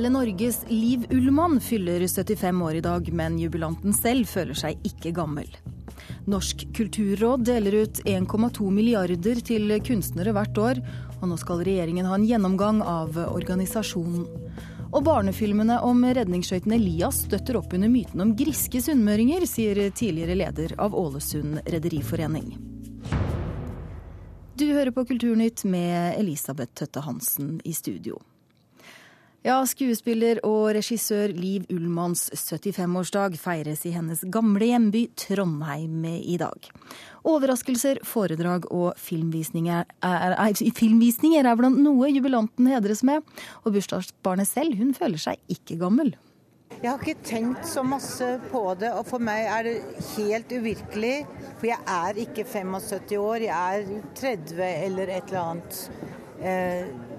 Hele Norges Liv Ullmann fyller 75 år i dag, men jubilanten selv føler seg ikke gammel. Norsk kulturråd deler ut 1,2 milliarder til kunstnere hvert år, og nå skal regjeringen ha en gjennomgang av organisasjonen. Og barnefilmene om redningsskøyten Elias støtter opp under myten om griske sunnmøringer, sier tidligere leder av Ålesund rederiforening. Du hører på Kulturnytt med Elisabeth Tøtte Hansen i studio. Ja, skuespiller og regissør Liv Ullmanns 75-årsdag feires i hennes gamle hjemby Trondheim i dag. Overraskelser, foredrag og filmvisninger er, er, filmvisninger er blant noe jubilanten hedres med. Og bursdagsbarnet selv, hun føler seg ikke gammel. Jeg har ikke tenkt så masse på det, og for meg er det helt uvirkelig. For jeg er ikke 75 år, jeg er 30 eller et eller annet. Eh,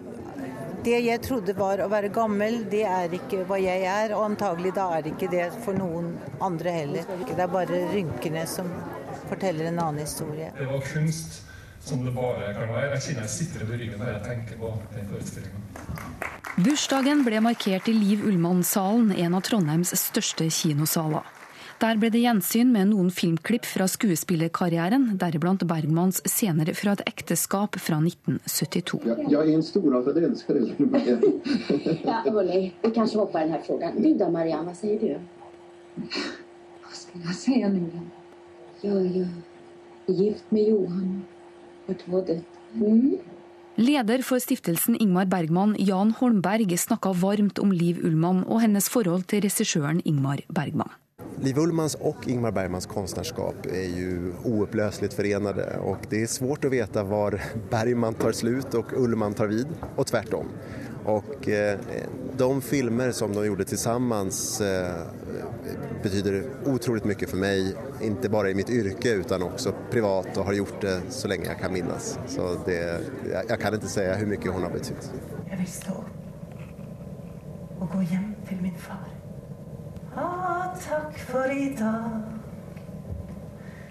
det jeg trodde var å være gammel, det er ikke hva jeg er, og antagelig da er det ikke det for noen andre heller. Det er bare rynkene som forteller en annen historie. Det var kunst som det bare kan være. Jeg kjenner jeg sitter under ryggen når jeg tenker på den forestillinga. Bursdagen ble markert i Liv Ullmann-salen, en av Trondheims største kinosaler. Der ble det gjensyn med noen filmklipp fra skuespillerkarrieren, deriblant Bergmans scener fra et ekteskap fra 1972. Ja, jeg er en storartet elsker, eller ja, hörni, vi kanskje hopper denne frågan. Du da, Marianne, hva sier du? Hva skal jeg si nå, Jeg Ja, ja. Gift med Johan. Har to døtre. Mm. Leder for stiftelsen Ingmar Bergman, Jan Holmberg, snakka varmt om Liv Ullmann og hennes forhold til regissøren Ingmar Bergman. Liv Ullmans og Ingmar Bergmans konstnärskap er jo oupplösligt förenade og det er svårt å veta var Bergman tar slut og Ullman tar vid og tvärtom. Och eh, de filmer som de gjorde tillsammans eh, betyder otroligt mycket för mig, inte bara i mitt yrke utan också privat og har gjort det så lenge jeg kan minnes. Så det, jeg kan ikke si hvor mye hun har betydd. Jeg vil stå og gå hjem til min far. Ah, takk for i dag.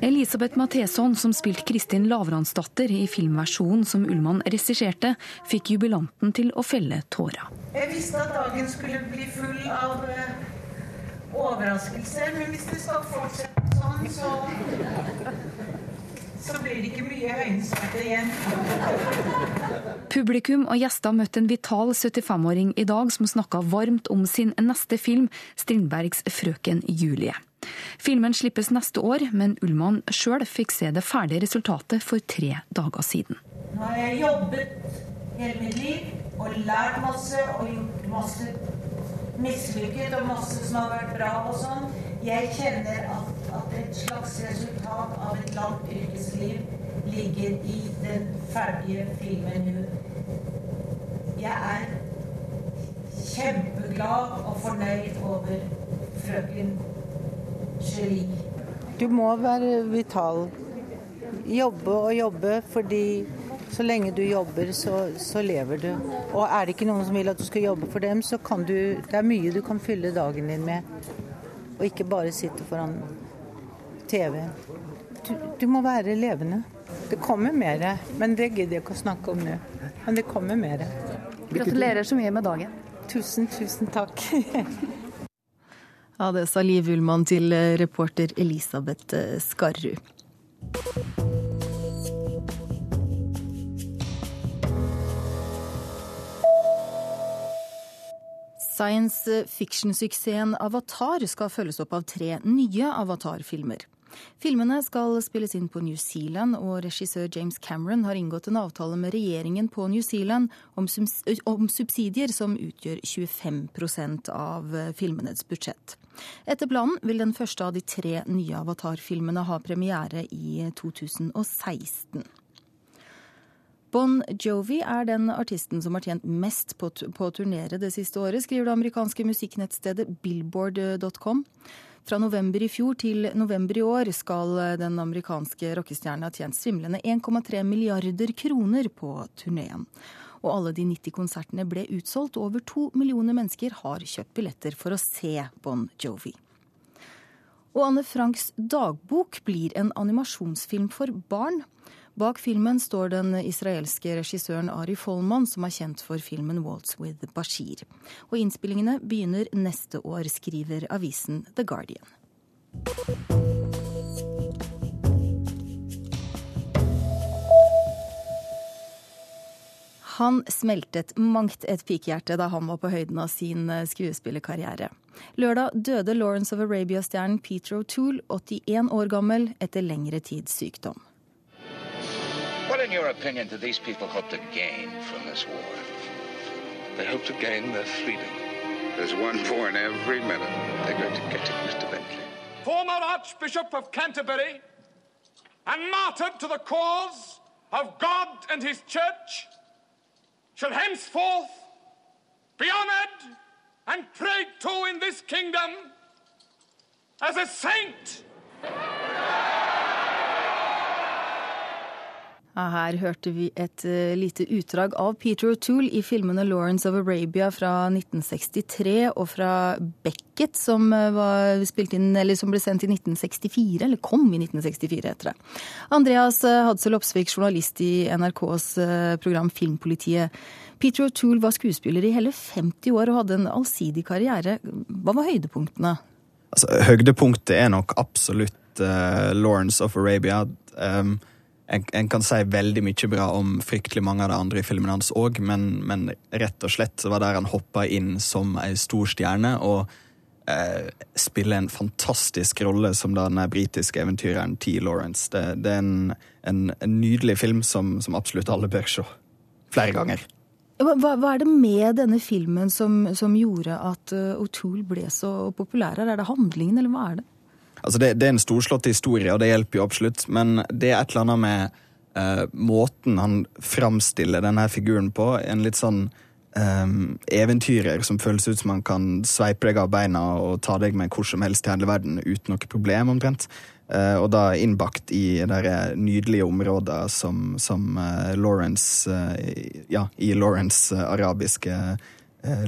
Elisabeth Matheson, som spilte Kristin Lavransdatter i filmversjonen som Ullmann regisserte, fikk jubilanten til å felle tårer. Jeg visste at dagen skulle bli full av uh, overraskelser, men hvis det skal fortsette sånn, så så blir det ikke mye øyensmerte igjen. Publikum og gjester møtte en vital 75-åring i dag som snakka varmt om sin neste film, Strindbergs 'Frøken Julie'. Filmen slippes neste år, men Ullmann sjøl fikk se det ferdige resultatet for tre dager siden. Nå har jeg jobbet hele mitt liv og lært masse og gjort masse mislykket og masse som har vært bra og sånn. Jeg kjenner at, at et slags resultat av et langt yrkesliv ligger i den ferdige filmen nå. Jeg er kjempeglad og fornøyd over frøken Cherie. Du må være vital. Jobbe og jobbe, fordi så lenge du jobber, så, så, lever du. Og er det ikke noen som vil at du skal jobbe for dem, så kan du Det er mye du kan fylle dagen din med. Og ikke bare sitte foran TV. Du, du må være levende. Det kommer mer, men det gidder jeg ikke å snakke om nå. Men det kommer mer. Gratulerer så mye med dagen. Tusen, tusen takk. Ja, det sa Liv Ullmann til reporter Elisabeth eh, Skarrud. Science fiction-suksessen Avatar skal følges opp av tre nye Avatar-filmer. Filmene skal spilles inn på New Zealand, og regissør James Cameron har inngått en avtale med regjeringen på New Zealand om, subsidier som utgjør 25 av eh, filmenes budsjett. Etter planen vil den første av de tre nye Avatar-filmene ha premiere i 2016. Bon Jovi er den artisten som har tjent mest på, på å turnere det siste året, skriver det amerikanske musikknettstedet billboard.com. Fra november i fjor til november i år skal den amerikanske rockestjerna ha tjent svimlende 1,3 milliarder kroner på turneen. Og alle de 90 konsertene ble utsolgt. og Over to millioner mennesker har kjøpt billetter for å se Bon Jovi. Og Anne Franks dagbok blir en animasjonsfilm for barn. Bak filmen står den israelske regissøren Ari Folman, som er kjent for filmen 'Waltz with Bashir'. Og innspillingene begynner neste år, skriver avisen The Guardian. Han smeltet mangt et pikehjerte da han var på høyden av sin eh, skuespillerkarriere. Lørdag døde Lawrence of Arabia-stjernen Peter O'Toole, 81 år gammel, etter lengre tids sykdom. What, in your opinion, do these people hope to gain from this war? They hope to gain their freedom. There's one born every minute. They're going to get it, Mr. Bentley. Former Archbishop of Canterbury and martyred to the cause of God and his church shall henceforth be honored and prayed to in this kingdom as a saint. Her hørte vi et uh, lite utdrag av Peter O'Toole i filmene 'Lawrence of Arabia' fra 1963 og fra 'Beckett', som, uh, spilt inn, som ble sendt i 1964, eller kom i 1964, heter det. Andreas uh, Hadsel Opsvik, journalist i NRKs program Filmpolitiet. Peter O'Toole var skuespiller i hele 50 år og hadde en allsidig karriere. Hva var høydepunktene? Altså, høydepunktet er nok absolutt Lawrence of Arabia. Um, en, en, kan si veldig mye bra om fryktelig mange av de andre i filmene hans òg, men, men, rett og slett var der han hoppa inn som ei stor stjerne og eh, spiller en fantastisk rolle som den britiske eventyreren T. Lawrence. Det, det er en, en, en, nydelig film som, som, absolutt alle bør se. Flere ganger. Hva, hva er det med denne filmen som, som gjorde at uh, O'Toole ble så populær? Er det handlingen, eller hva er det? Altså det, det, er en storslått historie, og det hjelper jo absolutt, men det er et eller annet med uh, måten han framstiller denne figuren på. En litt sånn um, eventyrer som føles ut som han kan sveipe deg av beina og ta deg med hvor som helst i hele verden uten noe problem, omtrent. Uh, og da innbakt i det nydelige området som, som uh, Lawrence Ja, i Lawrence arabiske Eh,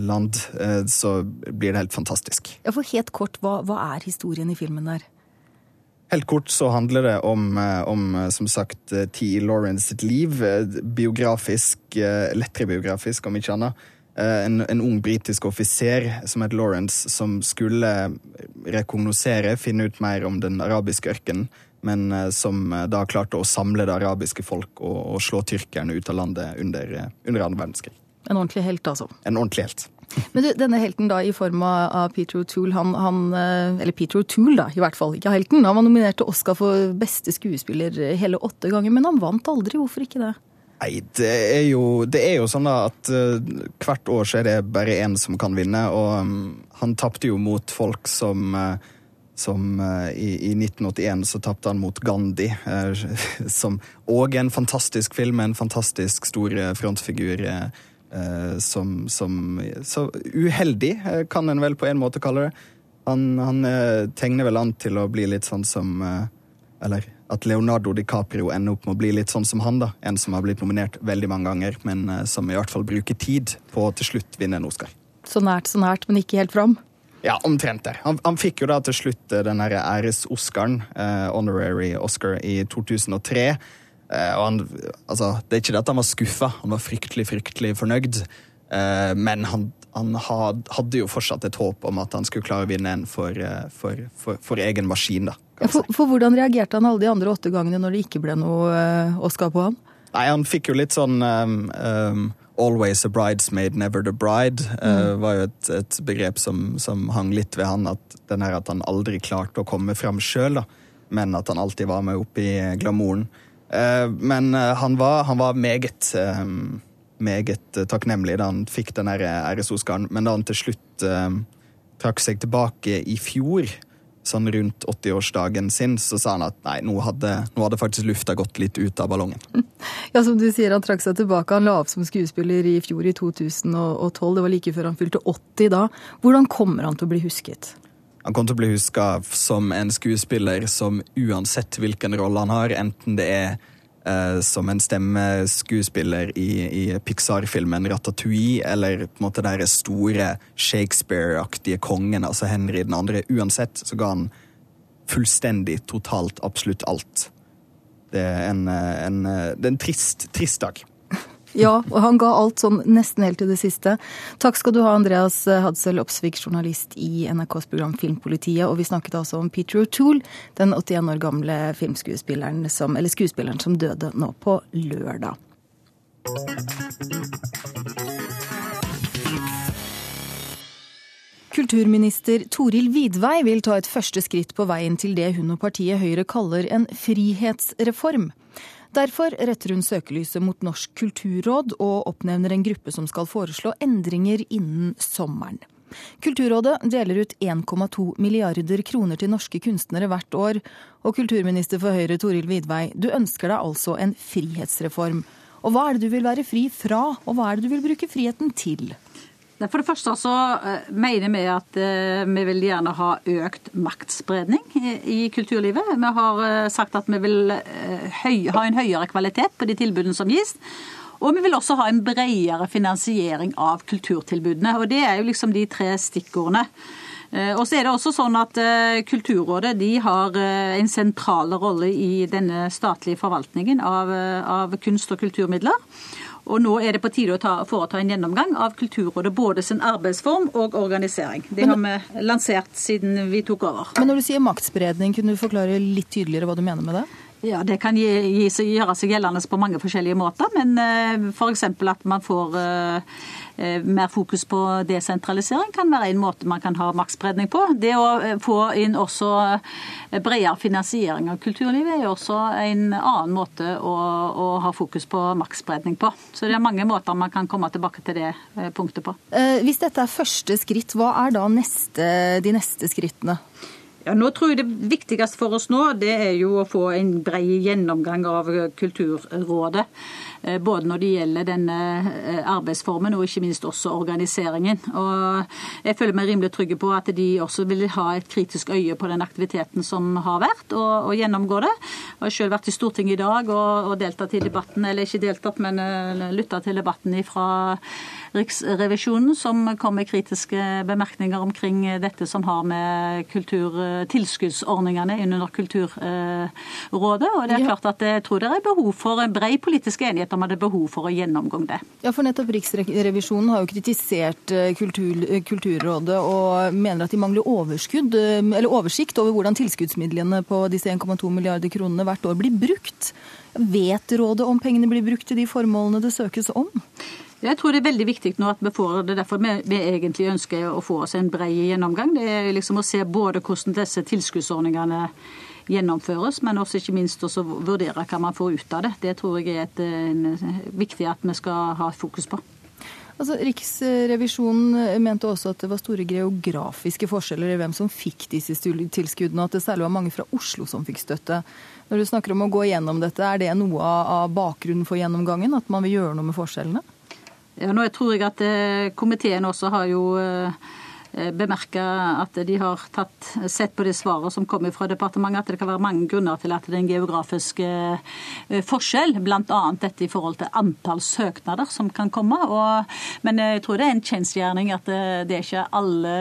land, eh, så blir det helt fantastisk. Ja, for Helt kort, hva, hva, er historien i filmen der? Helt kort så handler det om, eh, om som sagt, T. Lawrence sitt liv. Biografisk, lettere biografisk, om ikke annet. En, en ung britisk offiser som het Lawrence, som skulle rekognosere, finne ut mer om den arabiske ørkenen, men som da klarte å samle det arabiske folk og, og slå tyrkerne ut av landet under, under verdenskrig. En ordentlig helt, altså. En ordentlig helt. Men du, denne helten da i form av Peter O'Toole, han, han, eh, Eller Peter O'Toole, da, i hvert fall. Ikke helten. Han var nominert til Oscar for beste skuespiller hele åtte ganger, men han vant aldri. Hvorfor ikke det? Nei, det er jo, det er jo sånn at uh, hvert år så er det bare én som kan vinne, og um, han tapte jo mot folk som uh, som uh, i, i, 1981 så tapte han mot Gandhi, som òg en fantastisk film en fantastisk stor frontfigur. Uh, Eh, som, som, Så uheldig, eh, kan en vel på en måte kalle det. Han, han eh, tegner vel an til å bli litt sånn som Eller at Leonardo DiCaprio ender opp med å bli litt sånn som han, da. En som har blitt nominert veldig mange ganger, men som i hvert fall bruker tid på å til slutt vinne en Oscar. Så nært, så nært, men ikke helt fram? Ja, omtrent det. Han, han fikk jo da til slutt den æres-Oscaren, eh, honorary Oscar, i 2003. Eh, og han, altså, det er ikke det at han var skuffa, han var fryktelig, fryktelig fornøyd. Eh, men han, han hadde jo fortsatt et håp om at han skulle klare å vinne en for, eh, for, for, for egen maskin. da. For, for, hvordan reagerte han alle de andre åtte gangene når det ikke ble noe Oscar på ham? Nei, Han fikk jo litt sånn um, um, 'always a bridesmaid, never the bride'. Uh, var jo et, et begrep som, som, hang litt ved han, at, den her at han aldri klarte å komme fram sjøl, men at han alltid var med opp i glamouren. Eh, men eh, han var, han var meget, eh, meget takknemlig da han fikk den RSO-skaren. Men da han til slutt trakk seg tilbake i fjor, sånn rundt 80-årsdagen sin, så sa han at nei, nå hadde, nå hadde, faktisk lufta gått litt ut av ballongen. Ja, som du sier, han trakk seg tilbake. Han la opp som skuespiller i fjor, i 2012. Det var like før han fylte 80 da. Hvordan kommer han til å bli husket? Han kommer til å bli huska som en skuespiller som uansett hvilken rolle han har, enten det er eh, som en stemmeskuespiller i, i Pixar-filmen Ratatouille, eller på en måte den store Shakespeare-aktige kongen, altså Henry den andre. Uansett så ga han fullstendig, totalt, absolutt alt. det er en, en, det er en trist, trist dag. Ja, og han ga alt sånn nesten helt til det siste. Takk skal du ha, Andreas Hadsel Opsvik, journalist i NRKs program Filmpolitiet. Og vi snakket altså om Peter O'Toole, den 81 år gamle filmskuespilleren som, eller skuespilleren som døde nå på lørdag. Kulturminister Toril Vidvei vil ta et første skritt på veien til det hun og partiet Høyre kaller en frihetsreform. Derfor retter hun søkelyset mot Norsk kulturråd og oppnevner en gruppe som skal foreslå endringer innen sommeren. Kulturrådet deler ut 1,2 milliarder kroner til norske kunstnere hvert år. Og kulturminister for Høyre Toril Vidvei, du ønsker deg altså en frihetsreform. Og hva er det du vil være fri fra, og hva er det du vil bruke friheten til? For det første så eh, mener vi at eh, vi vil gjerne ha økt maktspredning i kulturlivet. Vi har eh, sagt at vi vil ha en høyere kvalitet på de tilbudene som gis. Og vi vil også ha en bredere finansiering av kulturtilbudene. Og det er jo liksom de tre stikkordene. Og så er det også sånn at Kulturrådet de har en sentral rolle i denne statlige forvaltningen av, av kunst- og kulturmidler. Og nå er det på tide å ta, foreta en gjennomgang av Kulturrådet, både sin arbeidsform og organisering. Det har vi lansert siden vi tok over. Men når du sier maktspredning, kunne du forklare litt tydeligere hva du mener med det? Ja, Det kan gi, gi, gjøre seg gjeldende på mange forskjellige måter. Men uh, eh, f.eks. at man får uh, mer fokus på desentralisering kan være en måte man kan ha maktspredning på. Det å få inn også bredere finansiering av kulturlivet er også en annen måte å, å ha fokus på maktspredning på. Så det er mange måter man kan komme tilbake til det punktet på. Hvis dette er første skritt, hva er da neste, de neste skrittene? Ja, nå tror jeg Det viktigste for oss nå det er jo å få en bred gjennomgang av Kulturrådet. Eh, både når det gjelder denne eh, arbeidsformen og ikke minst også organiseringen. Og Jeg føler meg rimelig trygge på at de også vil ha et kritisk øye på den aktiviteten som har vært, og, og gjennomgå det. Jeg har selv vært i Stortinget i dag og, og deltatt i debatten, eller ikke deltatt, men uh, lytta til debatten fra Riksrevisjonen, som kom med kritiske bemerkninger omkring dette som har med kulturtilskuddsordningene under Kulturrådet. Og det er klart at jeg tror det er behov for en bred politisk enighet at man hadde behov for å gjennomgå det. Ja, for nettopp Riksrevisjonen har jo kritisert eh, kultur, eh, Kulturrådet og mener at de mangler overskudd, eh, eller oversikt over hvordan tilskuddsmidlene på disse 1,2 milliarder kronene hvert år blir brukt. Vet rådet om pengene blir brukt til de formålene det søkes om? Jeg tror det er veldig viktig nå at vi får det. Derfor vi, vi egentlig ønsker å få oss en bred gjennomgang. Det er liksom å se både hvordan disse tilskuddsordningene gjennomføres, men også ikke minst også vurdere hva man får ut av det. Det tror jeg er et, en, viktig at vi skal ha fokus på. Altså, Riksrevisjonen mente også at det var store geografiske forskjeller i hvem som fikk disse tilskuddene, og at det særlig var mange fra Oslo som fikk støtte. Når du snakker om å gå gjennom dette, er det noe av bakgrunnen for gjennomgangen? At man vil gjøre noe med forskjellene? Ja, nå tror jeg at eh, Komiteen også har jo eh, Eh, bemerke at de har tatt, sett på det svaret som kommer fra departementet, at det kan være mange grunner til at det er en geografisk eh, forskjell, bl.a. dette i forhold til antall søknader som kan komme. Og, men jeg tror det er en kjensgjerning at det, er ikke alle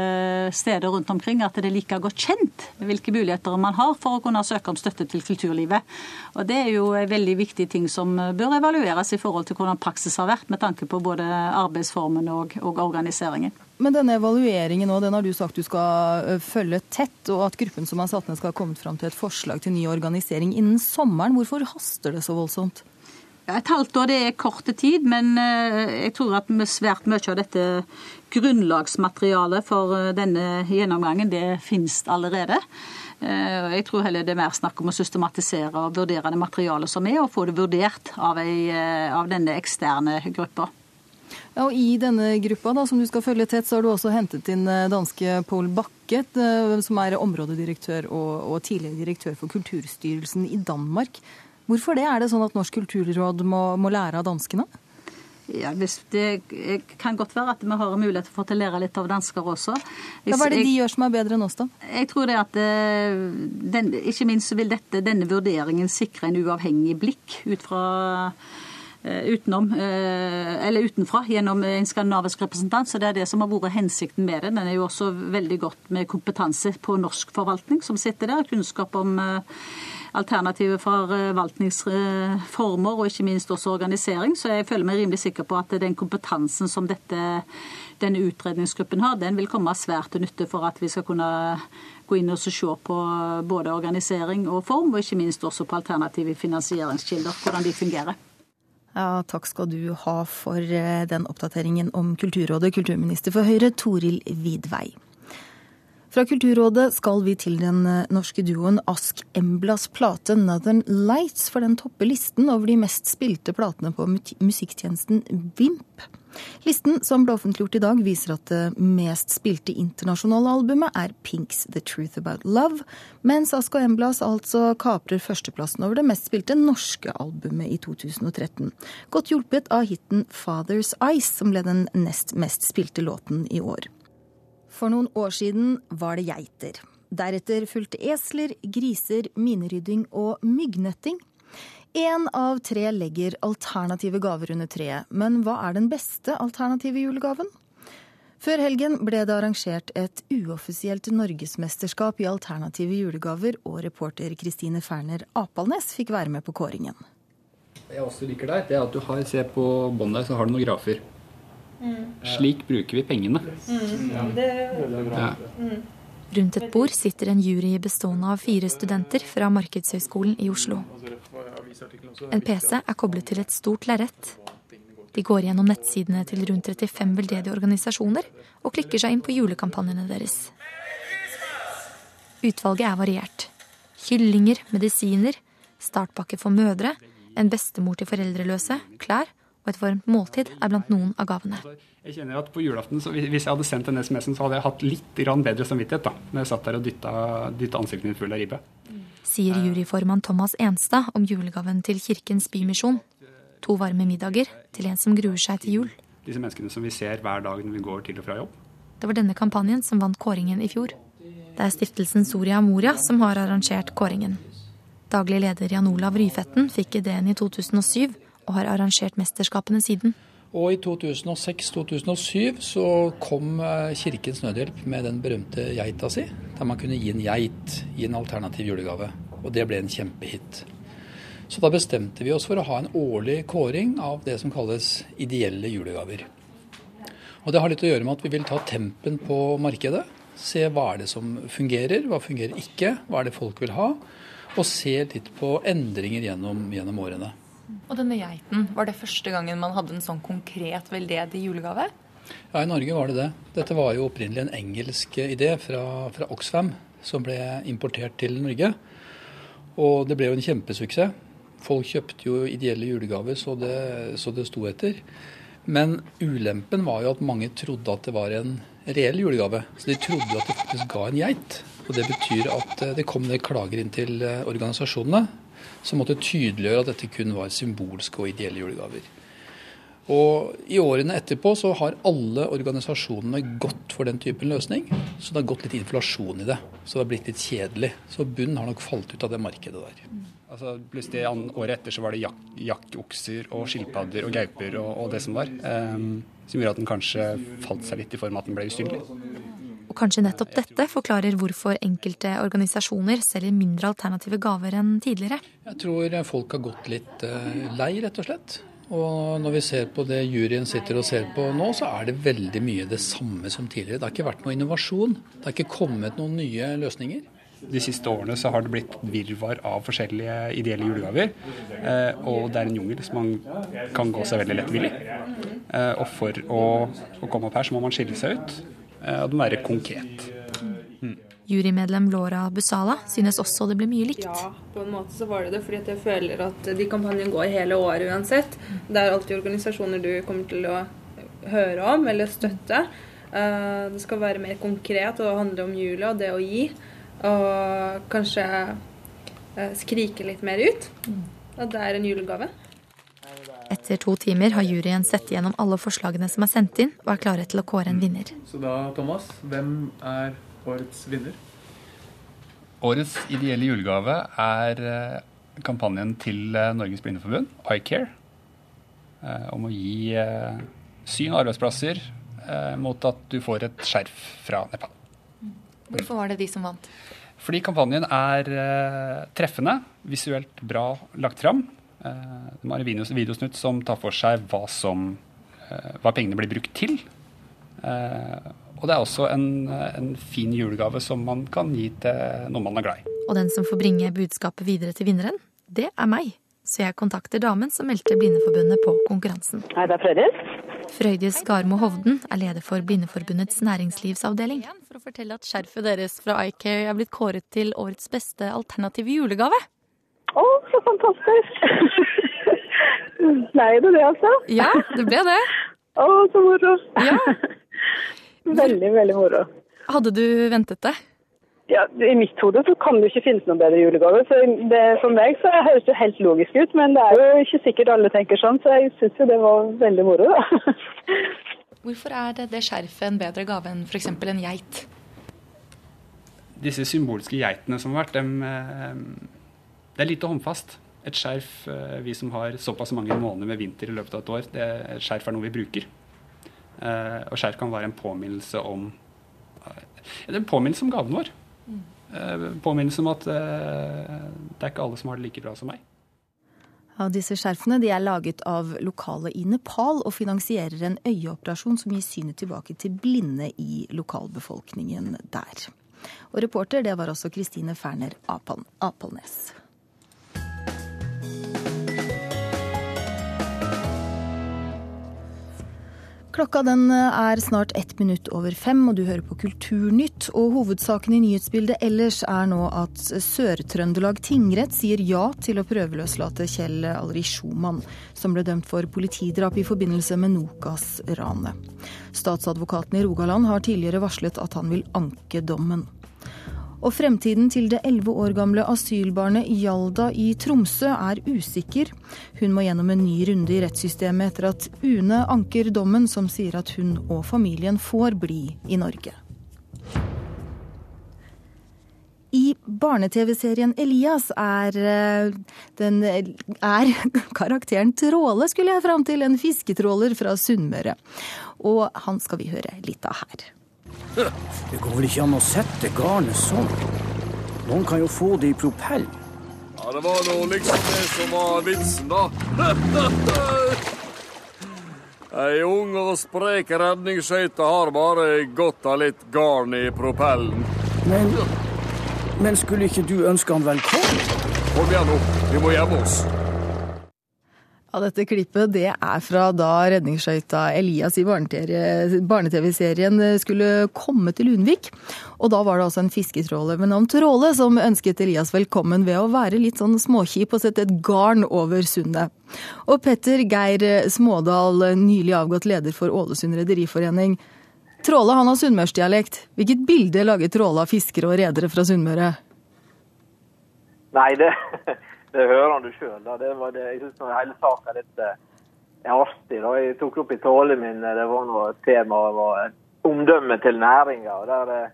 steder rundt omkring at det er like godt kjent hvilke muligheter man har for å kunne søke om støtte til kulturlivet. Og Det er jo en veldig viktig ting som bør evalueres i forhold til hvordan praksis har vært, med tanke på både arbeidsformen og, og organiseringen. Men denne evalueringen nå, den har du sagt du skal følge tett, og at gruppen som har satt ned skal ha kommet fram til et forslag til ny organisering innen sommeren. Hvorfor haster det så voldsomt? Et halvt år det er korte tid, men jeg tror at svært mye av dette grunnlagsmaterialet for denne gjennomgangen, det finnes allerede. Jeg tror heller det er mer snakk om å systematisere og vurdere det materialet som er, og få det vurdert av, ei, av denne eksterne gruppa. Ja, og I denne gruppa da, som du skal følge tett, så har du også hentet inn eh, danske Paul Bakket, eh, som er områdedirektør og, og tidligere direktør for Kulturstyrelsen i Danmark. Hvorfor det? Er det sånn at Norsk kulturråd må, må lære av danskene? Ja, Det kan godt være at vi har mulighet for å lære litt av dansker også. Ja, hva er det de gjør som er bedre enn oss, da? Jeg tror det at eh, den, Ikke minst vil dette, denne vurderingen sikre en uavhengig blikk ut fra utenom, eller utenfra gjennom en skandinavisk representant. Så det er det som har vært hensikten med det. Den er jo også veldig godt med kompetanse på norsk forvaltning som sitter der. Kunnskap om alternative forvaltningsformer og ikke minst også organisering. Så jeg føler meg rimelig sikker på at den kompetansen som dette, denne utredningsgruppen har, den vil komme svært til nytte for at vi skal kunne gå inn og se på både organisering og form, og ikke minst også på alternative finansieringskilder, hvordan de fungerer. Ja, takk skal du ha for eh, den oppdateringen om Kulturrådet, kulturminister for Høyre Toril Vidvei. Fra Kulturrådet skal vi til den eh, norske duoen Ask Emblas plate 'Northern Lights', for den topper listen over de mest spilte platene på musikktjenesten Vimp. Listen som ble offentliggjort i dag, viser at det mest spilte internasjonale albumet er Pinks 'The Truth About Love', mens Ask og Emblas altså kaprer førsteplassen over det mest spilte norske albumet i 2013. Godt hjulpet av hiten 'Father's Eyes, som ble den nest mest spilte låten i år. For noen år siden var det geiter. Deretter fulgte esler, griser, minerydding og myggnetting. Én av tre legger alternative gaver under treet, men hva er den beste alternative julegaven? Før helgen ble det arrangert et uoffisielt norgesmesterskap i alternative julegaver, og reporter Kristine Ferner Apalnes fikk være med på kåringen. Det jeg også liker der, det er at du har, se på båndet så har du noen grafer. Mm. Slik bruker vi pengene. Mm. Ja. Mm. Rundt et bord sitter en jury bestående av fire studenter fra Markedshøgskolen i Oslo. En PC er koblet til et stort lerret. De går gjennom nettsidene til rundt 35 veldedige organisasjoner og klikker seg inn på julekampanjene deres. Utvalget er variert. Kyllinger, medisiner, startpakke for mødre, en bestemor til foreldreløse, klær og et varmt måltid er blant noen av gavene. Jeg kjenner at på julaften, Hvis jeg hadde sendt den SMS-en, så hadde jeg hatt litt bedre samvittighet da, når jeg satt der og dytta, dytta ansiktet mitt full av ribbe. Sier juryformann Thomas Enstad om julegaven til Kirkens Bymisjon. To varme middager til en som gruer seg til jul. Disse menneskene som vi ser hver dag når vi går til og fra jobb. Det var denne kampanjen som vant kåringen i fjor. Det er stiftelsen Soria Moria som har arrangert kåringen. Daglig leder Jan Olav Ryfetten fikk ideen i 2007 og har arrangert mesterskapene siden. Og i 2006-2007 så kom eh, Kirkens Nødhjelp med den berømte geita si, der man kunne gi en geit i en alternativ julegave. Og det ble en kjempehit. Så da bestemte vi oss for å ha en årlig kåring av det som kalles ideelle julegaver. Og det har litt å gjøre med at vi vil ta tempen på markedet. Se hva er det som fungerer, hva fungerer ikke, hva er det folk vil ha. Og se litt på endringer gjennom, gjennom årene. Og denne geiten, var det første gangen man hadde en sånn konkret veldedig julegave? Ja, i Norge var det det. Dette var jo opprinnelig en engelsk idé fra, fra Oxfam som ble importert til Norge. Og det ble jo en kjempesuksess. Folk kjøpte jo ideelle julegaver så det, så det sto etter. Men ulempen var jo at mange trodde at det var en reell julegave. Så de trodde at det faktisk ga en geit. Og Det betyr at det kom ned klager inn til eh, organisasjonene som måtte tydeliggjøre at dette kun var symbolske og ideelle julegaver. Og I årene etterpå så har alle organisasjonene gått for den typen løsning. Så det har gått litt inflasjon i det. Så det har blitt litt kjedelig. Så bunnen har nok falt ut av det markedet der. Altså, plutselig Året etter så var det jak jakkokser og skilpadder og gauper og, og, det som var. Um, som gjorde at den kanskje falt seg litt i form av at den ble usynlig. Og kanskje nettopp dette forklarer hvorfor enkelte organisasjoner selger mindre alternative gaver enn tidligere. Jeg tror folk har gått litt eh, lei, rett og slett. Og når vi ser på det juryen sitter og ser på nå, så er det veldig mye det samme som tidligere. Det har ikke vært noe innovasjon. Det har ikke kommet noen nye løsninger. De siste årene så har det blitt virvar av forskjellige ideelle julegaver. Eh, og det er en jungel som man kan gå seg veldig lettvillig. Eh, og for å, å komme opp her, så må man skille seg ut. Eh, og den være konkret. Mm. Jurymedlem Laura Busala synes også det blir mye likt. Ja, på en måte så var det det, fordi jeg føler at de kampanjene går hele året uansett. Det er alltid organisasjoner du kommer til å høre om eller støtte. Eh, det skal være mer konkret og handle om jula og det å gi. Og kanskje eh, skrike litt mer ut. At det er en julegave. Etter to timer har juryen sett gjennom alle forslagene som er sendt inn, og er klare til å kåre en vinner. Så da, Thomas, hvem er årets vinner? Årets ideelle julegave er eh, kampanjen til eh, Norges Blindeforbund, iCare. eh, om å gi syn og arbeidsplasser eh, mot at du får et skjerf fra Nepal. Hvorfor var det de som vant? Fordi kampanjen er treffende, visuelt bra lagt fram. Eh, de har en videosnutt som tar for seg hva, som, eh, hva pengene blir brukt til. Eh, og det er også en, en fin julegave som man kan gi til noen man er glad i. Og den som får bringe budskapet videre til vinneren, det er meg. Så jeg kontakter damen som meldte Blindeforbundet på konkurransen. Hei, det er Frøydis. Frøydis Garmo Hovden er leder for Blindeforbundets næringslivsavdeling. For å fortelle at skjerfet deres fra iCare er blitt kåret til årets beste alternative julegave. Å, så fantastisk! Ble det det, altså? Ja, det ble det. Å, så moro. Ja. veldig, veldig moro. Hadde du ventet det? Ja, I mitt hode så kan det jo ikke finnes noen bedre julegave. så det, For meg så høres det helt logisk ut, men det er jo ikke sikkert alle tenker sånn, så jeg syns jo det var veldig moro. da. Hvorfor er det, det skjerfet en bedre gave enn f.eks. en geit? Disse symbolske geitene som har vært, dem, eh, det er lite håndfast. Et skjerf, eh, vi som har såpass mange måneder med vinter i løpet av et år, det et skjerf er noe vi bruker. Eh, Og skjerf kan være en påminnelse om er en påminnelse om gaven vår. Påminnelse om at det er ikke alle som har det like bra som meg. Ja, disse skjerfene er laget av lokale i Nepal og finansierer en øyeoperasjon som gir synet tilbake til blinde i lokalbefolkningen der. Og reporter det var også Kristine Ferner Apal Apalnes. Klokka den er snart ett minutt over fem, og du hører på Kulturnytt. Og hovedsaken i nyhetsbildet ellers er nå at Sør-Trøndelag tingrett sier ja til å prøveløslate Kjell Alri Schumann, som ble dømt for politidrap i forbindelse med Nokas-ranet. Statsadvokaten i Rogaland har tidligere varslet at han vil anke dommen. Og fremtiden til det elleve år gamle asylbarnet Hjalda i Tromsø er usikker. Hun må gjennom en ny runde i rettssystemet etter at UNE anker dommen som sier at hun og familien får bli i Norge. I barne-TV-serien Elias er, eh, den, er karakteren Tråle, skulle jeg fram til, en fisketråler fra Sunnmøre. Og han skal vi høre litt av her. Det går vel ikke an å sette garnet sånn? Noen kan jo få det i propell. Ja, det var nå liksom det som var vitsen, da. Ei ung og sprek redningsskøyte har bare godt av litt garn i propellen. Men, men skulle ikke du ønske han velkommen? Kom igjen nå, vi må gjemme oss. Ja, dette klippet det er fra da redningsskøyta Elias i barne-TV-serien skulle komme til Lunvik. Og da var det altså en fisketråler ved navn Tråle som ønsket Elias velkommen ved å være litt sånn småkjip og sette et garn over sundet. Og Petter Geir Smådal, nylig avgått leder for Ålesund rederiforening. Tråle han har sunnmørsdialekt. Hvilket bilde lager Tråle av fiskere og redere fra Sunnmøre? Nei, det det hører han du sjøl. Jeg syns hele saka er litt er artig. Da. Jeg tok opp i talen min det var noe tema var omdømmet til næringa. og der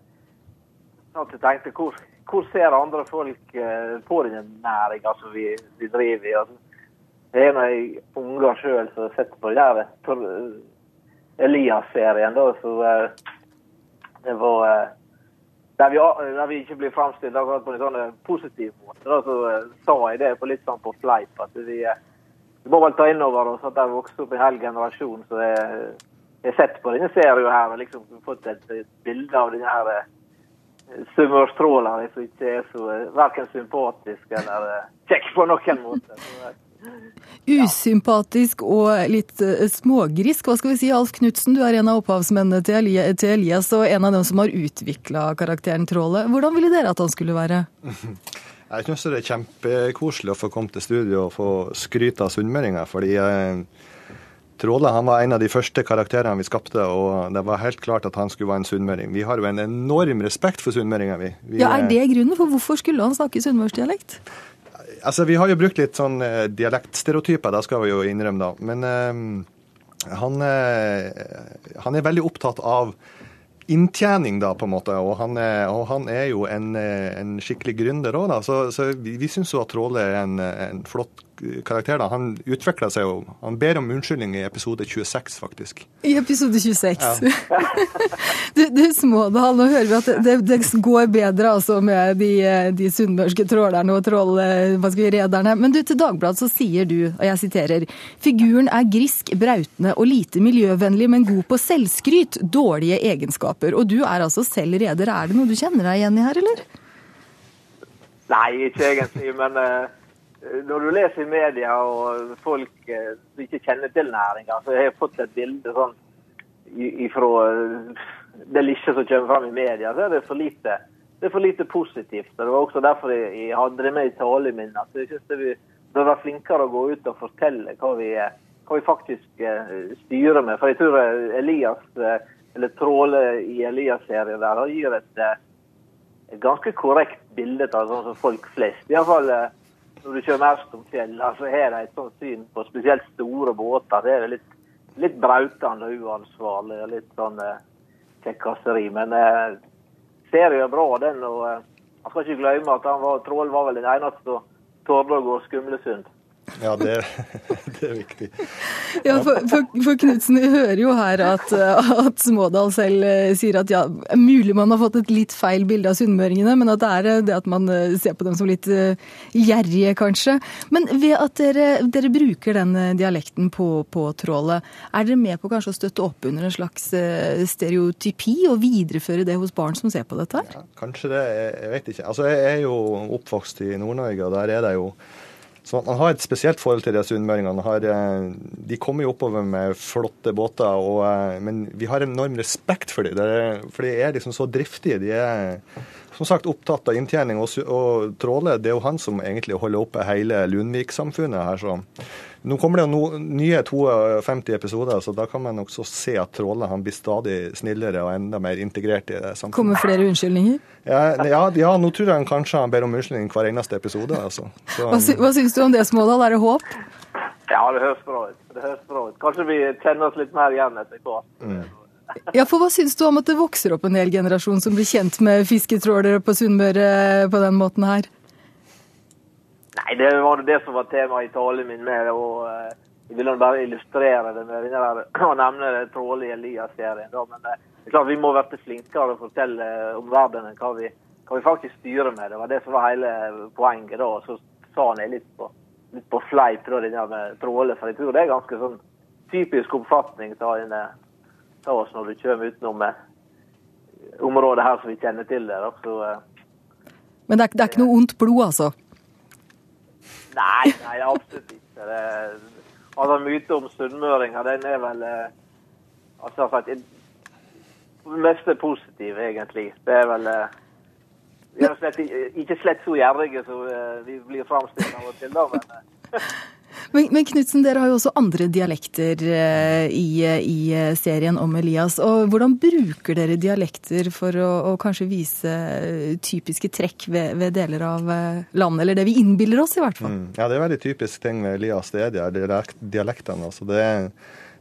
jeg tenkte hvor, hvor ser andre folk eh, på denne næringa som vi, vi driver i? Altså, det er noen unger sjøl som sitter på den der Elias-serien. da, så Det var der vi, der vi, ikke blir framstilt på en sånn positiv måte. Da, så sa jeg det på litt sånn på fleip. at vi, vi må vel ta inn over oss at det har vokst opp en hel generasjon som har sett på denne serien her og liksom fått et, bilde av denne her sunnmørstråleren som ikke er så verken sympatisk eller kjekk på noen måte. Så, Usympatisk og litt smågrisk. Hva skal vi si, Alf Knutsen, du er en av opphavsmennene til Elias og en av dem som har utvikla karakteren Tråle. Hvordan ville dere at han skulle være? Jeg syns det er kjempekoselig å få komme til studio og få skryte av sunnmøringa, fordi eh, Tråle han var en av de første karakterene vi skapte, og det var helt klart at han skulle være en sunnmøring. Vi har jo en enorm respekt for sunnmøringer, vi. vi. Ja, Er det grunnen? For hvorfor skulle han snakke sunnmørsdialekt? Altså, Vi har jo brukt litt sånn eh, dialektstereotyper, det skal vi jo innrømme, da. Men eh, han, eh, han, er veldig opptatt av inntjening, da, på en måte. Og han er, og han er jo en, en skikkelig gründer òg, da. Så, så vi, vi syns jo at Tråle er en, en, flott karakter. da. Han utvikler seg jo. Han ber om unnskyldning i episode 26, faktisk. I episode 26. Ja. du, du, Smådal, nå hører vi at det, det går bedre altså med de, de sunnmørske trålerne og trollrederne. Men du, til Dagbladet så sier du, og jeg siterer, figuren er grisk, brautende og lite miljøvennlig, men god på selvskryt. Dårlige egenskaper. Og du er altså selv reder. Er det noe du kjenner deg igjen i her, eller? Nei, ikke egentlig. Men uh, når du leser i media og folk uh, som ikke kjenner til næringa, så har jeg fått et bilde sånn ifra uh, det lille som kommer fram i media, så er det for lite, det er for lite positivt. Og Det var også derfor jeg, hadde det med i talen min. at jeg synes Vi bør være flinkere å gå ut og fortelle hva vi, hva vi faktisk styrer med. For jeg tror Elias, eller Tråle i Elias-serien der, gir et et ganske korrekt bilde av sånn som folk flest. I alle eh, når du kjører mest om fjell, så har de et sånt syn på spesielt store båter. Det er litt, litt brautende og uansvarlig og litt sånn eh, kjekkaseri. Men eh, serien er bra, den. og eh, Man skal ikke glemme at han var, Trål var vel den eneste som torde å gå Skumlesund. Ja, det, det, er viktig. Ja, For, for, for Knutsen, vi hører jo her at, at, Smådal selv eh, sier at ja, mulig man har fått et litt feil bilde av sunnmøringene, men at det er eh, det at man eh, ser på dem som litt gjerrige, kanskje. Men ved at dere, dere bruker den dialekten på, på, trålet, er dere med på kanskje å støtte opp under en slags stereotypi og videreføre det hos barn som ser på dette? her? Ja, kanskje det, jeg vet ikke. Altså, Jeg er jo oppvokst i Nord-Norge, og der er det jo så man har et spesielt forhold til disse sunnmøringene. Eh, de kommer jo oppover med flotte båter, og, eh, men vi har enorm respekt for dem. For de er liksom så driftige. De er som sagt opptatt av inntjening. Og, og Tråle det er jo han som egentlig holder oppe hele Lundvik-samfunnet her. så nå kommer det jo no, nye 52 episoder, så da kan man også se at han blir stadig snillere og enda mer integrert i det Samtidig. Kommer flere unnskyldninger? Ja, ja, ja nå tror jeg han kanskje han ber om unnskyldning hver eneste episode. Altså. Så, hva, sy hva syns du om det, Smådal? Er det håp? Ja, det høres bra ut. Det høres bra ut. Kanskje vi kjenner oss litt mer igjen etter hvert. Mm. Ja, for Hva syns du om at det vokser opp en hel generasjon som blir kjent med fisketrålere på Sunnmøre på den måten her? Nei, det var det som var temaet i talen min. med, og uh, Jeg ville bare illustrere det med der, å nevne det trålige Elias-serien. Men uh, det er klart vi må bli flinkere å fortelle om verdenen hva vi, hva vi faktisk styrer med. Det var det som var hele poenget da. Så sa han litt på, litt på fleip da, det der med tråle, for jeg tror det er ganske sånn typisk oppfatning av oss når du kommer utenom eh, området her som vi kjenner til. det. Så, Men det er, det er ikke noe ondt blod, altså? Nei, nei, absolutt ikke. Det, altså, Myten om sunnmøringer den er vel eh, altså, det meste positiv, egentlig. Det er vel eh, Vi er slett, ikke slett så gjerrige som eh, vi blir framstilt av og til, da. men... Men, men Knutsen, dere har jo også andre dialekter eh, i, i, serien om Elias. og Hvordan bruker dere dialekter for å, å kanskje vise typiske trekk ved, ved, deler av eh, landet? Eller det vi innbiller oss, i hvert fall. Mm. Ja, det er veldig typisk ting med Elias. Det er dialektene. altså det er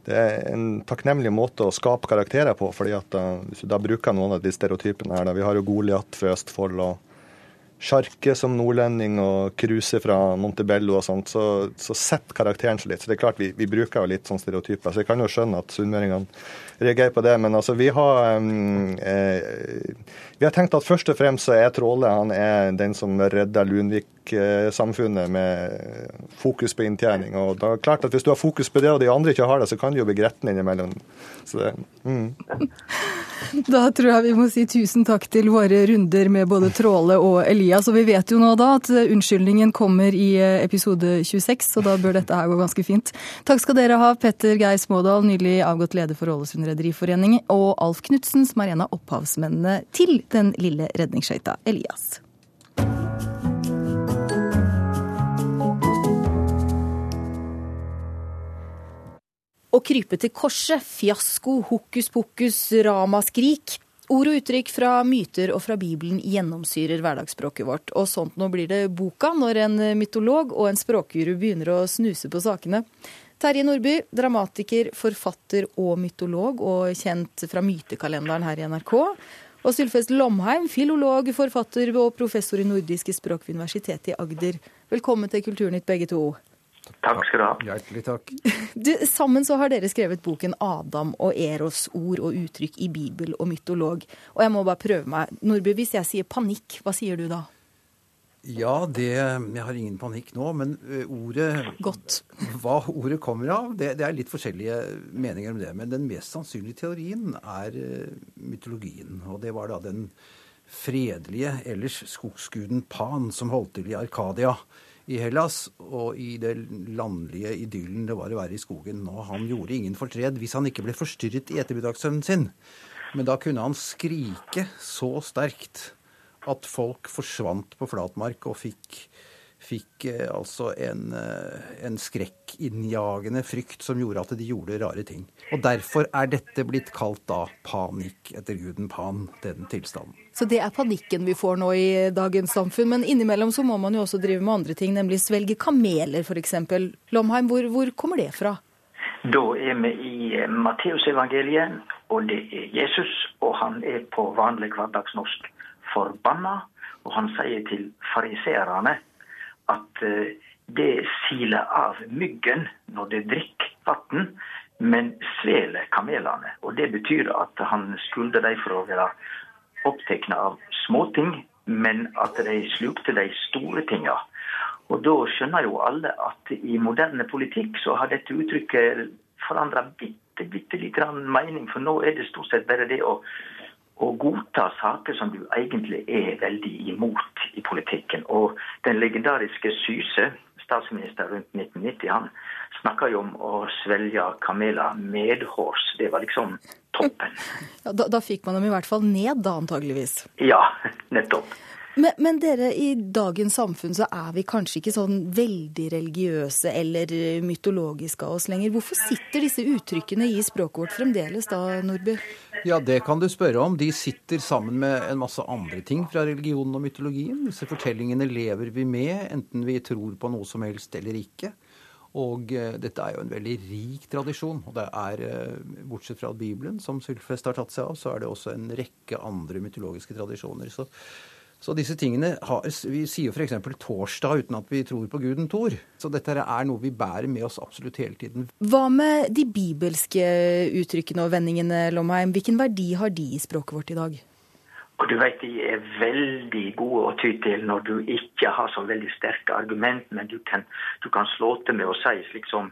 det er en takknemlig måte å skape karakterer på, fordi at da, eh, da bruker noen av de stereotypene her, da, Vi har jo Goliat fra Østfold og Sjarke som nordlending og Kruse fra Montebello og sånt, så, så setter karakteren seg litt. Så det er klart vi, vi bruker jo litt sånn stereotyper. Så jeg kan jo skjønne at sunnmøringene reagerer på det. Men altså, vi har um, eh, Vi har tenkt at først og fremst så er Tråle han er den som redder Lunvik-samfunnet med fokus på inntjening. Og da er det klart at hvis du har fokus på det, og de andre ikke har det, så kan du jo bli gretten innimellom. Så det, mm. Da tror jeg vi må si tusen takk til våre runder med både Tråle og Elias. Og vi vet jo nå da at unnskyldningen kommer i episode 26, så da bør dette her gå ganske fint. Takk skal dere ha, Petter Geir Smådal, nylig avgått leder for Ålesund Rederiforening, og Alf Knutsen, som er en av opphavsmennene til den lille redningsskøyta Elias. Å krype til korset, fiasko, hokus pokus, ramaskrik. Ord og uttrykk fra myter og fra Bibelen gjennomsyrer hverdagsspråket vårt. Og sånt nå blir det boka når en mytolog og en språkguru begynner å snuse på sakene. Terje Nordby, dramatiker, forfatter og mytolog, og kjent fra mytekalenderen her i NRK. Og Sylfest Lomheim, filolog, forfatter og professor i nordiske språk ved Universitetet i Agder. Velkommen til Kulturnytt, begge to. Takk skal du ha. Hjertelig takk. Du, sammen så har dere skrevet boken 'Adam og Eros ord og uttrykk i Bibel og mytolog'. Og jeg må bare prøve meg. Nordby, hvis jeg sier panikk, hva sier du da? Ja, det Jeg har ingen panikk nå, men ordet Godt. Hva ordet kommer av, det, det, er litt forskjellige meninger om det. Men den mest sannsynlige teorien er mytologien. Og det var da den fredelige, ellers skogsguden Pan som holdt til i Arkadia i Hellas, og i det landlige idyllen det var å være i skogen. Og han gjorde ingen fortred hvis han ikke ble forstyrret i ettermiddagssøvnen sin. Men da kunne han skrike så sterkt at folk forsvant på flatmark og fikk, fikk eh, altså en, eh, en skrekkinnjagende frykt som gjorde at de gjorde rare ting. Og derfor er dette blitt kalt da panikk, etter guden Pan, den tilstanden. Så det er panikken vi får nå i dagens samfunn. Men innimellom så må man jo også drive med andre ting, nemlig svelge kameler f.eks. Lomheim, hvor, hvor kommer det fra? Da er vi i Matteusevangeliet, og det er Jesus. Og han er på vanlig hverdagsnorsk forbanna, og han sier til fariseerne at det siler av myggen når det drikker vann, men sveler kamelene. Og det betyr at han skulder dem for å være opptatt av småting, men at de slukte de store tinga. Og da skjønner jo alle at i moderne politikk så har dette uttrykket forandra bitte, bitte litt mening, for nå er det stort sett bare det å å godta saker som du egentlig er veldig imot i politikken. Og den legendariske Syse, statsminister rundt 1990, han snakka jo om å svelge kameler medhårs. Det var liksom toppen. Ja, da, da, fikk man dem i hvert fall ned, da antageligvis. Ja, nettopp. Men, men, dere, i dagens samfunn så er vi kanskje ikke sånn veldig religiøse eller mytologiske av oss lenger. Hvorfor sitter disse uttrykkene i språket vårt fremdeles da, Nordby? Ja, det kan du spørre om. De sitter sammen med en masse andre ting fra religionen og mytologien. Disse fortellingene lever vi med, enten vi tror på noe som helst eller ikke. Og uh, dette er jo en veldig rik tradisjon. Og det er, uh, bortsett fra Bibelen, som Sylfest har tatt seg av, så er det også en rekke andre mytologiske tradisjoner. Så så disse tingene har, Vi sier f.eks. torsdag uten at vi tror på guden Thor. Så dette er noe vi bærer med oss absolutt hele tiden. Hva med de bibelske uttrykkene og vendingene, Lomheim? Hvilken verdi har de i språket vårt i dag? Og du vet, De er veldig gode å ty til når du ikke har så veldig sterke argument, men du kan, du kan slå til med å si, slik som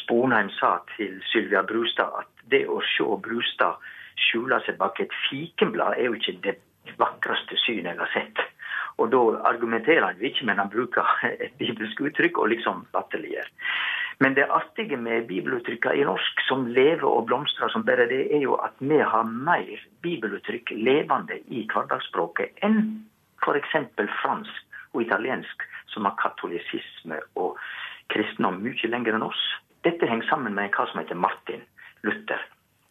Sponheim sa til Sylvia Brustad, at det å se Brustad skjule seg bak et fikenblad er jo ikke det vakreste syn jeg har sett. Og da argumenterer han ikke, men han bruker et bibelsk uttrykk og liksom latterliggjør. Men det artige med bibeluttrykkene i norsk, som lever og blomstrer som bare det, er jo at vi har mer bibeluttrykk levende i hverdagsspråket enn f.eks. fransk og italiensk, som har katolisisme og kristendom mye lenger enn oss. Dette henger sammen med hva som heter Martin Luther.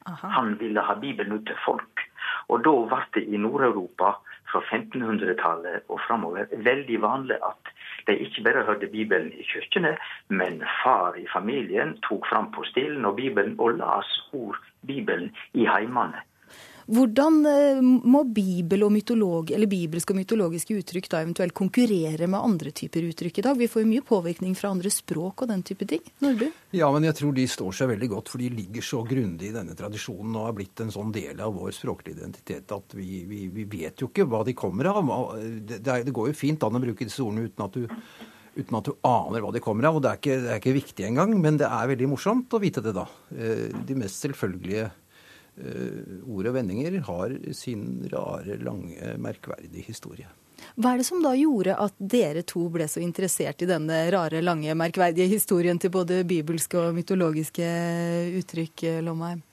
Aha. Han ville ha Bibelen ut til folk. Og da ble det i Nord-Europa fra 1500-tallet og framover veldig vanlig at de ikke bare hørte Bibelen i kirkene, men far i familien tok fram postillen og Bibelen og las ord Bibelen i heimene. Hvordan eh, må bibel og mytolog, bibelske og mytologiske uttrykk da eventuelt konkurrere med andre typer uttrykk i dag? Vi får jo mye påvirkning fra andre språk og den type ting. Nordby? Ja, men jeg tror de står seg veldig godt, for de ligger så grundig i denne tradisjonen og har blitt en sånn del av vår språklige identitet at vi, vi, vi vet jo ikke hva de kommer av. Det, det går jo fint an å bruke disse ordene uten at du uten at du aner hva de kommer av. Og det er ikke, det er ikke viktig engang, men det er veldig morsomt å vite det, da. Eh, de mest selvfølgelige Eh, ord og vendinger har sin rare, lange, merkverdige historie. Hva er det som da gjorde at dere to ble så interessert i denne rare, lange, merkverdige historien til både bibelske og mytologiske uttrykk, Lomheim?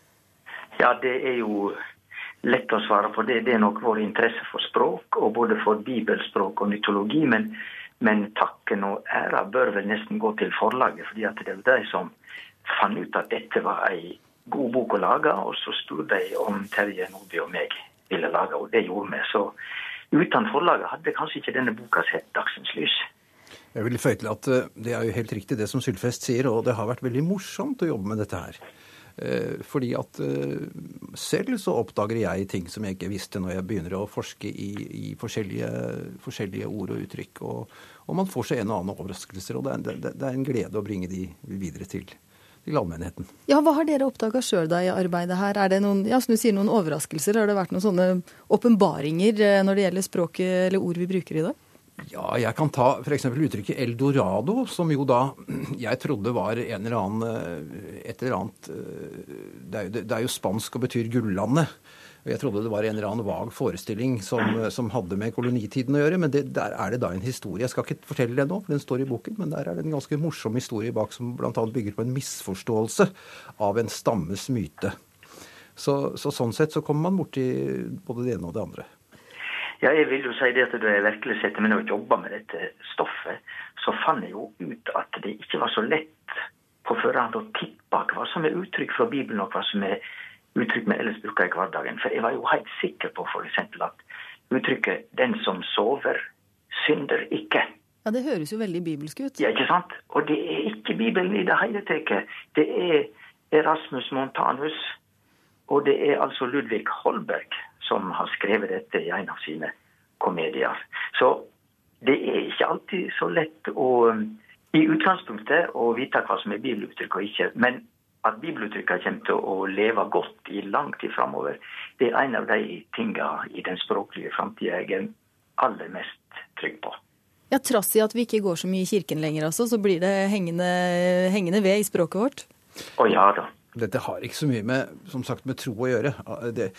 Ja, det er jo lett å svare på det. Det er nok vår interesse for språk, og både for bibelspråk og mytologi. Men, men takken og æra bør vel nesten gå til forlaget, fordi det er de som fant ut at dette var ei god bok å lage, og så spurte de om Terje Nordby og meg ville lage, og det gjorde vi. Så uten forlaget hadde kanskje ikke denne boka sett dagsens lys. Jeg vil føye til at eh, Det er jo helt riktig det som Sylfest sier, og det har vært veldig morsomt å jobbe med dette her. Eh, fordi at eh, selv så oppdager jeg ting som jeg ikke visste når jeg begynner å forske i, i forskjellige, forskjellige, ord og uttrykk. Og, og, man får seg en og annen overraskelser, og det er, det, det er en glede å bringe de videre til, til allmennheten. Ja, Hva har dere oppdaga sjøl i arbeidet her? Er det noen, ja, som du sier, noen overraskelser? Har det vært noen sånne åpenbaringer eh, når det gjelder språket eller ord vi bruker i dag? Ja, jeg kan ta f.eks. uttrykket eldorado, som jo da jeg trodde var en eller annen eh, et eller annet eh, Det er jo, det er jo spansk og betyr gullandet. Jeg trodde det var en eller annen vag forestilling som, som hadde med kolonitiden å gjøre. Men det, der er det da en historie. Jeg skal ikke fortelle det nå, for den står i boken. Men der er det en ganske morsom historie bak som bl.a. bygger på en misforståelse av en stammes myte. Så, så sånn sett så kommer man borti både det ene og det andre. Ja, jeg vil jo si det at Da jeg virkelig satte meg ned og jobba med dette stoffet, så fant jeg jo ut at det ikke var så lett på forhånd å tippe hva som er uttrykk fra Bibelen, og hva som er uttrykk vi ellers bruker i hverdagen. For jeg var jo helt sikker på f.eks. at uttrykket 'den som sover, synder ikke'. Ja, Det høres jo veldig bibelsk ut. Ja, ikke sant? Og det er ikke Bibelen i det hele tatt. Det er Erasmus Montanus, og det er altså Ludvig Holberg som har skrevet dette i en av sine komedier. Så det er ikke alltid så lett å i utgangspunktet å vite hva som er bibeluttrykk og ikke. Men at bibeluttrykkene kommer til å leve godt i lang tid framover, det er en av de tingene i den språklige framtida jeg er aller mest trygg på. Ja, Trass i at vi ikke går så mye i kirken lenger, altså, så blir det hengende, hengende ved i språket vårt? Å ja da. Dette har ikke så mye med, som sagt, med tro å gjøre. Det,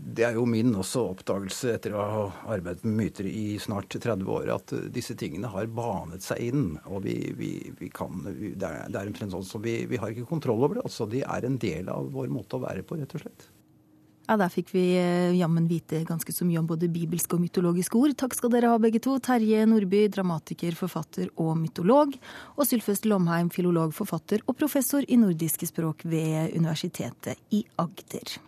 det er jo min også oppdagelse etter å ha arbeidet med myter i snart 30 år, at disse tingene har banet seg inn. Og vi, vi, vi kan, er, det er en sånn som vi, vi har ikke kontroll over det. altså De er en del av vår måte å være på, rett og slett. Ja, Der fikk vi eh, jammen vite ganske så mye om både bibelske og mytologiske ord. Takk skal dere ha begge to. Terje Nordby, dramatiker, forfatter og mytolog. Og Sylfest Lomheim, filolog, forfatter og professor i nordiske språk ved Universitetet i Agder.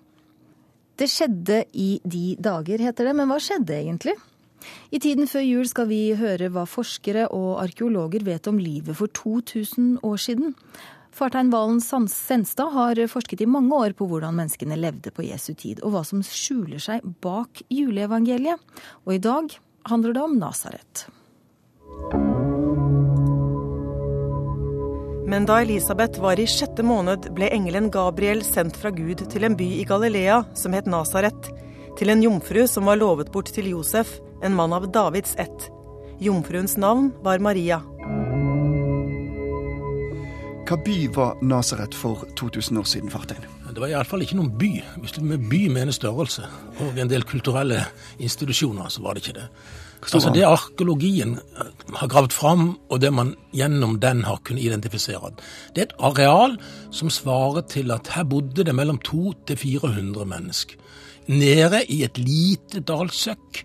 Det skjedde i de dager, heter det. Men hva skjedde egentlig? I tiden før jul skal vi høre hva forskere og arkeologer vet om livet for 2000 år siden. Fartein Valen Senstad har forsket i mange år på hvordan menneskene levde på Jesu tid, og hva som skjuler seg bak juleevangeliet. Og i dag handler det om Nasaret. Men da Elisabeth var i sjette måned, ble engelen Gabriel sendt fra Gud til en by i Galilea som het Nasaret, til en jomfru som var lovet bort til Josef, en mann av Davids ett. Jomfruens navn var Maria. Hva by var Nasaret for 2000 år siden, Fartein? Det var iallfall ikke noen by. Hvis du med by mener størrelse og en del kulturelle institusjoner, så var det ikke det. Altså Det arkeologien eh, har gravd fram, og det man gjennom den har kunnet identifisere, det er et areal som svarer til at her bodde det mellom 200 til 400 mennesker. Nede i et lite dalsøkk,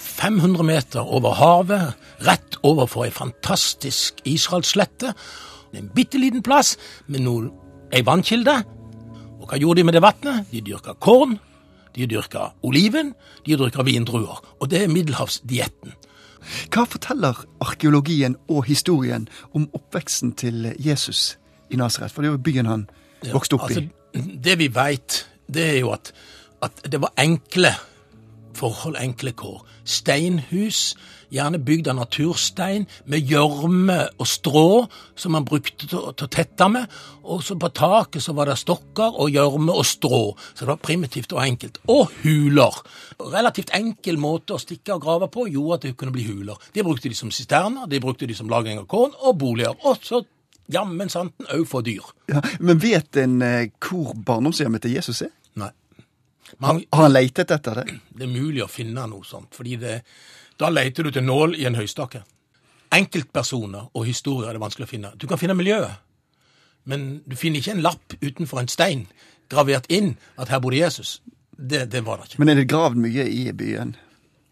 500 meter over havet, rett overfor ei fantastisk israelsslette. En bitte liten plass med ei vannkilde. Og hva gjorde de med det vannet? De dyrka korn, de dyrker oliven, de dyrker vindruer. Og det er middelhavsdietten. Hva forteller arkeologien og historien om oppveksten til Jesus i Nasaret? For det er jo byen han vokste opp ja, altså, i. Det vi veit, det er jo at, at det var enkle forhold, enkle kår. Steinhus, gjerne bygd av naturstein, med gjørme og strå som man brukte til, til å tette med. Og så på taket så var det stokker og gjørme og strå, så det var primitivt og enkelt. Og huler. Relativt enkel måte å stikke og grave på gjorde at det kunne bli huler. De brukte de som sisterner, de brukte de som lagring av korn og boliger. Og så jammen santen òg for dyr. Ja, men vet en eh, hvor barndomshjemmet til Jesus er? Nei. Man, har han leitet etter det? Det er mulig å finne noe sånt. fordi det, da leter du til nål i en høystakke. Enkeltpersoner og historier er det vanskelig å finne. Du kan finne miljøet, men du finner ikke en lapp utenfor en stein gravert inn at her bodde Jesus. Det, det var det ikke. Men er det gravd mye i byen?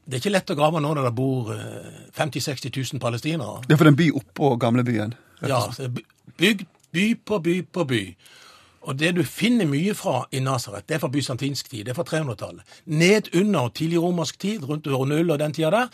Det er ikke lett å grave nå når det bor 50 000-60 000 palestinere. Det er for en by oppå gamlebyen? Ja. Bygd by på by på by. Og det du finner mye fra i Nasaret, det er fra bysantinsk tid, det er fra 300-tallet. Ned under tidlig romersk tid, rundt år null og den tida der,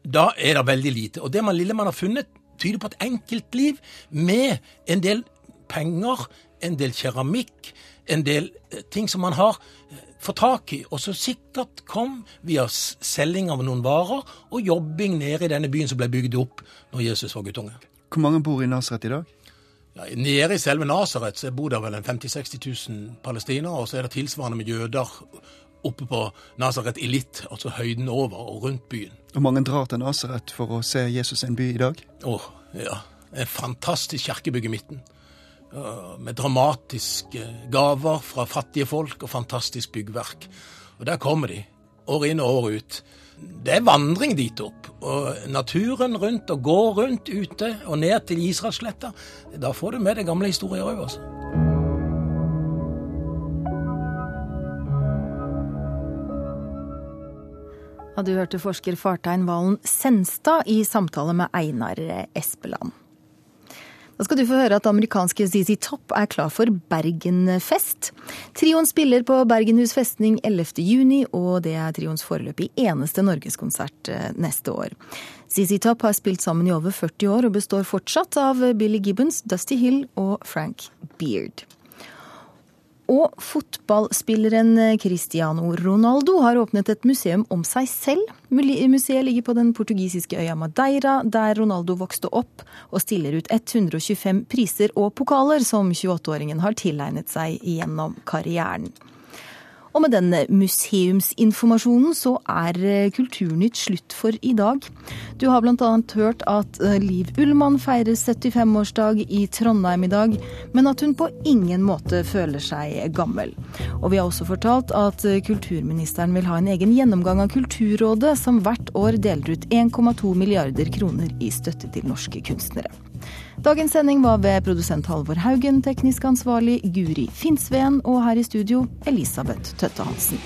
da er det veldig lite. Og det man lille man har funnet, tyder på et enkeltliv med en del penger, en del keramikk, en del eh, ting som man har eh, fått tak i, og som sikkert kom via selging av noen varer og jobbing nede i denne byen som ble bygd opp når Jesus var guttunge. Hvor mange bor i Nasaret i dag? Ja, nede i selve Nasaret så bor det vel en 50 000-60 000 palestinere, og så er det tilsvarende med jøder oppe på Nasaret Elit, altså høyden over og rundt byen. Og mange drar til Nasaret for å se Jesus en by i dag? Å, ja. En fantastisk kirkebygg i midten. Med dramatiske gaver fra fattige folk og fantastisk byggverk. Og der kommer de, år inn og år ut. Det er vandring dit opp. Og naturen rundt, og gå rundt ute og ned til Israelsletta. Da får du med deg gamle historier òg, altså. Du hørte forsker Fartein Valen Senstad i samtale med Einar Espeland. Da skal du få høre at amerikanske ZZ Top er klar for Bergenfest. Trioen spiller på Bergenhus festning 11.6, og det er trioens foreløpig eneste norgeskonsert eh, neste år. ZZ Top har spilt sammen i over 40 år og består fortsatt av Billy Gibbons, Dusty Hill og Frank Beard. Og fotballspilleren Cristiano Ronaldo har åpnet et museum om seg selv. Museet ligger på den portugisiske øya Madeira, der Ronaldo vokste opp, og stiller ut 125 priser og pokaler som 28-åringen har tilegnet seg gjennom karrieren. Og med denne museumsinformasjonen så er eh, Kulturnytt slutt for i dag. Du har bl.a. hørt at eh, Liv Ullmann feirer 75-årsdag i Trondheim i dag, men at hun på ingen måte føler seg gammel. Og vi har også fortalt at eh, kulturministeren vil ha en egen gjennomgang av Kulturrådet, som hvert år deler ut 1,2 milliarder kroner i støtte til norske kunstnere. Dagens sending var ved produsent Halvor Haugen, teknisk ansvarlig Guri Finnsveen og her i studio Elisabeth Tøtte Hansen.